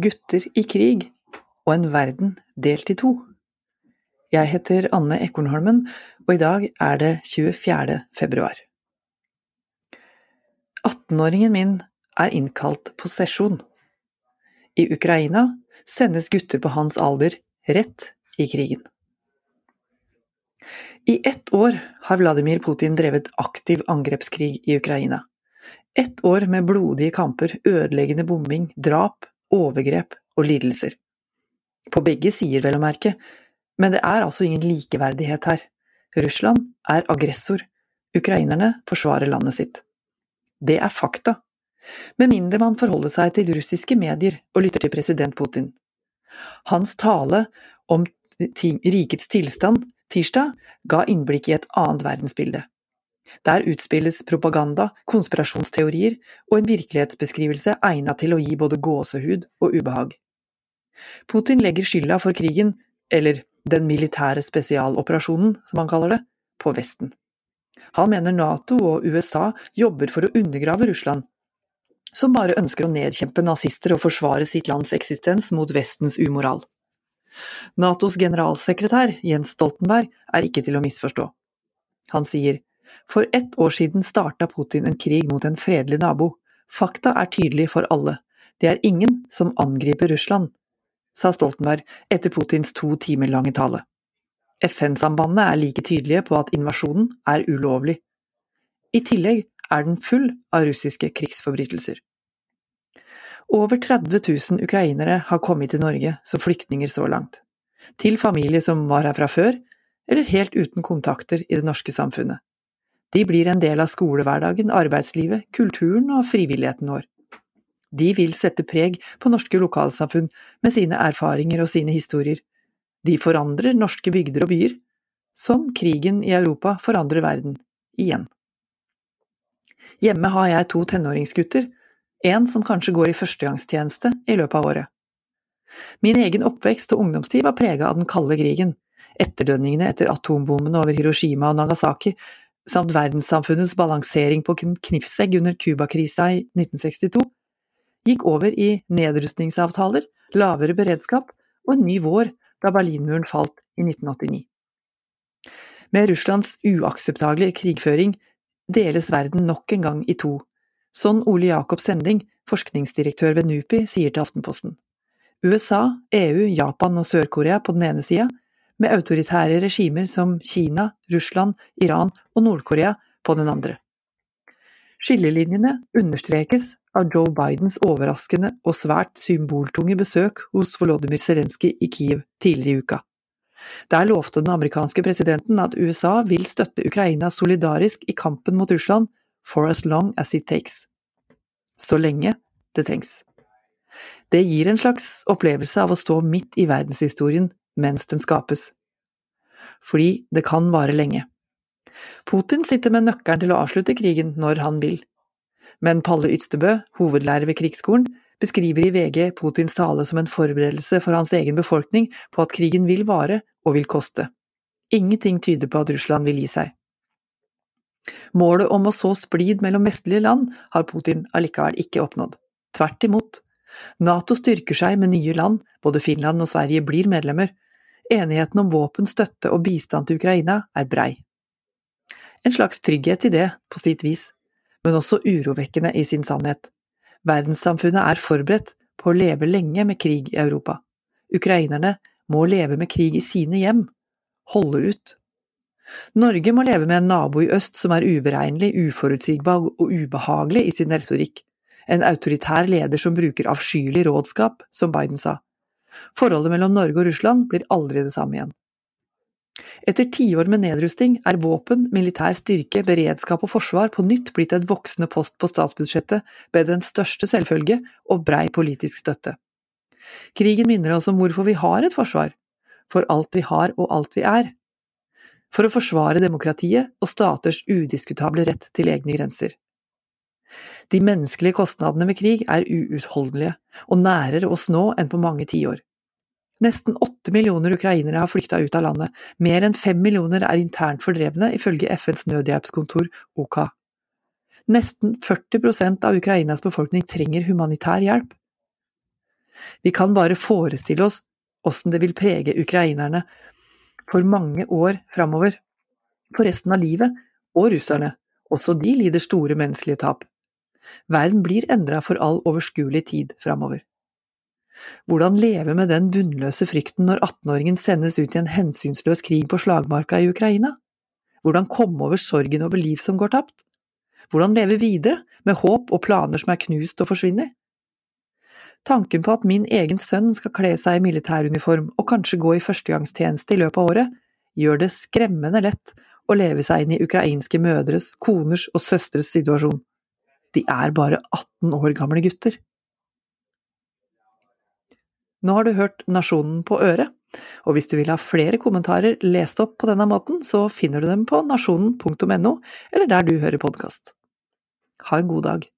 gutter i krig og en verden delt i to. Jeg heter Anne Ekornholmen, og i dag er det 24. februar. 18-åringen min er innkalt på sesjon. I Ukraina sendes gutter på hans alder rett i krigen. I ett år har Vladimir Putin drevet aktiv angrepskrig i Ukraina. Ett år med blodige kamper, ødeleggende bombing, drap, overgrep og lidelser. På begge sider, vel å merke, men det er altså ingen likeverdighet her. Russland er aggressor, ukrainerne forsvarer landet sitt. Det er fakta, med mindre man forholder seg til russiske medier og lytter til president Putin. Hans tale om rikets tilstand tirsdag ga innblikk i et annet verdensbilde. Der utspilles propaganda, konspirasjonsteorier og en virkelighetsbeskrivelse egnet til å gi både gåsehud og ubehag. Putin legger skylda for krigen, eller den militære spesialoperasjonen, som han kaller det, på Vesten. Han mener Nato og USA jobber for å undergrave Russland, som bare ønsker å nedkjempe nazister og forsvare sitt lands eksistens mot Vestens umoral. Natos generalsekretær, Jens Stoltenberg, er ikke til å misforstå. Han sier for ett år siden starta Putin en krig mot en fredelig nabo. Fakta er tydelig for alle. Det er ingen som angriper Russland, sa Stoltenberg etter Putins to timer lange tale. FN-sambandene er like tydelige på at invasjonen er ulovlig. I tillegg er den full av russiske krigsforbrytelser. Over 30 000 ukrainere har kommet til Norge som flyktninger så langt. Til familie som var her fra før, eller helt uten kontakter i det norske samfunnet. De blir en del av skolehverdagen, arbeidslivet, kulturen og frivilligheten vår. De vil sette preg på norske lokalsamfunn med sine erfaringer og sine historier. De forandrer norske bygder og byer, sånn krigen i Europa forandrer verden, igjen. Hjemme har jeg to tenåringsgutter, en som kanskje går i førstegangstjeneste i løpet av året. Min egen oppvekst og ungdomstid var prega av den kalde krigen, etterdønningene etter atombommene over Hiroshima og Nagasaki samt verdenssamfunnets balansering på knivsegg under Cuba-krisa i 1962, gikk over i nedrustningsavtaler, lavere beredskap og en ny vår da Berlinmuren falt i 1989. Med Russlands uakseptable krigføring deles verden nok en gang i to, sånn Ole Jakob Sending, forskningsdirektør ved NUPI, sier til Aftenposten. USA, EU, Japan og Sør-Korea på den ene sida, med autoritære regimer som Kina, Russland, Iran og Nord-Korea på den andre. Skillelinjene understrekes av Joe Bidens overraskende og svært symboltunge besøk hos Volodymyr Zelenskyj i Kiev tidligere i uka. Der lovte den amerikanske presidenten at USA vil støtte Ukraina solidarisk i kampen mot Russland for as long as it takes. Så lenge det trengs. Det gir en slags opplevelse av å stå midt i verdenshistorien mens den skapes. Fordi det kan vare lenge. Putin sitter med nøkkelen til å avslutte krigen når han vil. Men Palle Ytstebø, hovedlærer ved krigsskolen, beskriver i VG Putins tale som en forberedelse for hans egen befolkning på at krigen vil vare og vil koste. Ingenting tyder på at Russland vil gi seg. Målet om å så splid mellom vestlige land har Putin allikevel ikke oppnådd. Tvert imot. Nato styrker seg med nye land, både Finland og Sverige blir medlemmer, Enigheten om våpen, støtte og bistand til Ukraina er brei. En slags trygghet i det, på sitt vis, men også urovekkende i sin sannhet. Verdenssamfunnet er forberedt på å leve lenge med krig i Europa. Ukrainerne må leve med krig i sine hjem, holde ut. Norge må leve med en nabo i øst som er uberegnelig, uforutsigbar og ubehagelig i sin retorikk, en autoritær leder som bruker avskyelig rådskap, som Biden sa. Forholdet mellom Norge og Russland blir aldri det samme igjen. Etter tiår med nedrusting er våpen, militær styrke, beredskap og forsvar på nytt blitt et voksende post på statsbudsjettet med den største selvfølge og brei politisk støtte. Krigen minner oss om hvorfor vi har et forsvar, for alt vi har og alt vi er. For å forsvare demokratiet og staters udiskutable rett til egne grenser. De menneskelige kostnadene ved krig er uutholdelige, og nærere oss nå enn på mange tiår. Nesten åtte millioner ukrainere har flykta ut av landet, mer enn fem millioner er internt fordrevne, ifølge FNs nødhjelpskontor OKA. Nesten 40% av Ukrainas befolkning trenger humanitær hjelp. Vi kan bare forestille oss åssen det vil prege ukrainerne for mange år framover, for resten av livet, og russerne, også de lider store menneskelige tap. Verden blir endra for all overskuelig tid framover. Hvordan leve med den bunnløse frykten når 18-åringen sendes ut i en hensynsløs krig på slagmarka i Ukraina? Hvordan komme over sorgen over liv som går tapt? Hvordan leve videre, med håp og planer som er knust og forsvinner? Tanken på at min egen sønn skal kle seg i militæruniform og kanskje gå i førstegangstjeneste i løpet av året, gjør det skremmende lett å leve seg inn i ukrainske mødres, koners og søstres situasjon. De er bare 18 år gamle gutter. Nå har du hørt Nasjonen på øret, og hvis du vil ha flere kommentarer lest opp på denne måten, så finner du dem på nasjonen.no, eller der du hører podkast. Ha en god dag.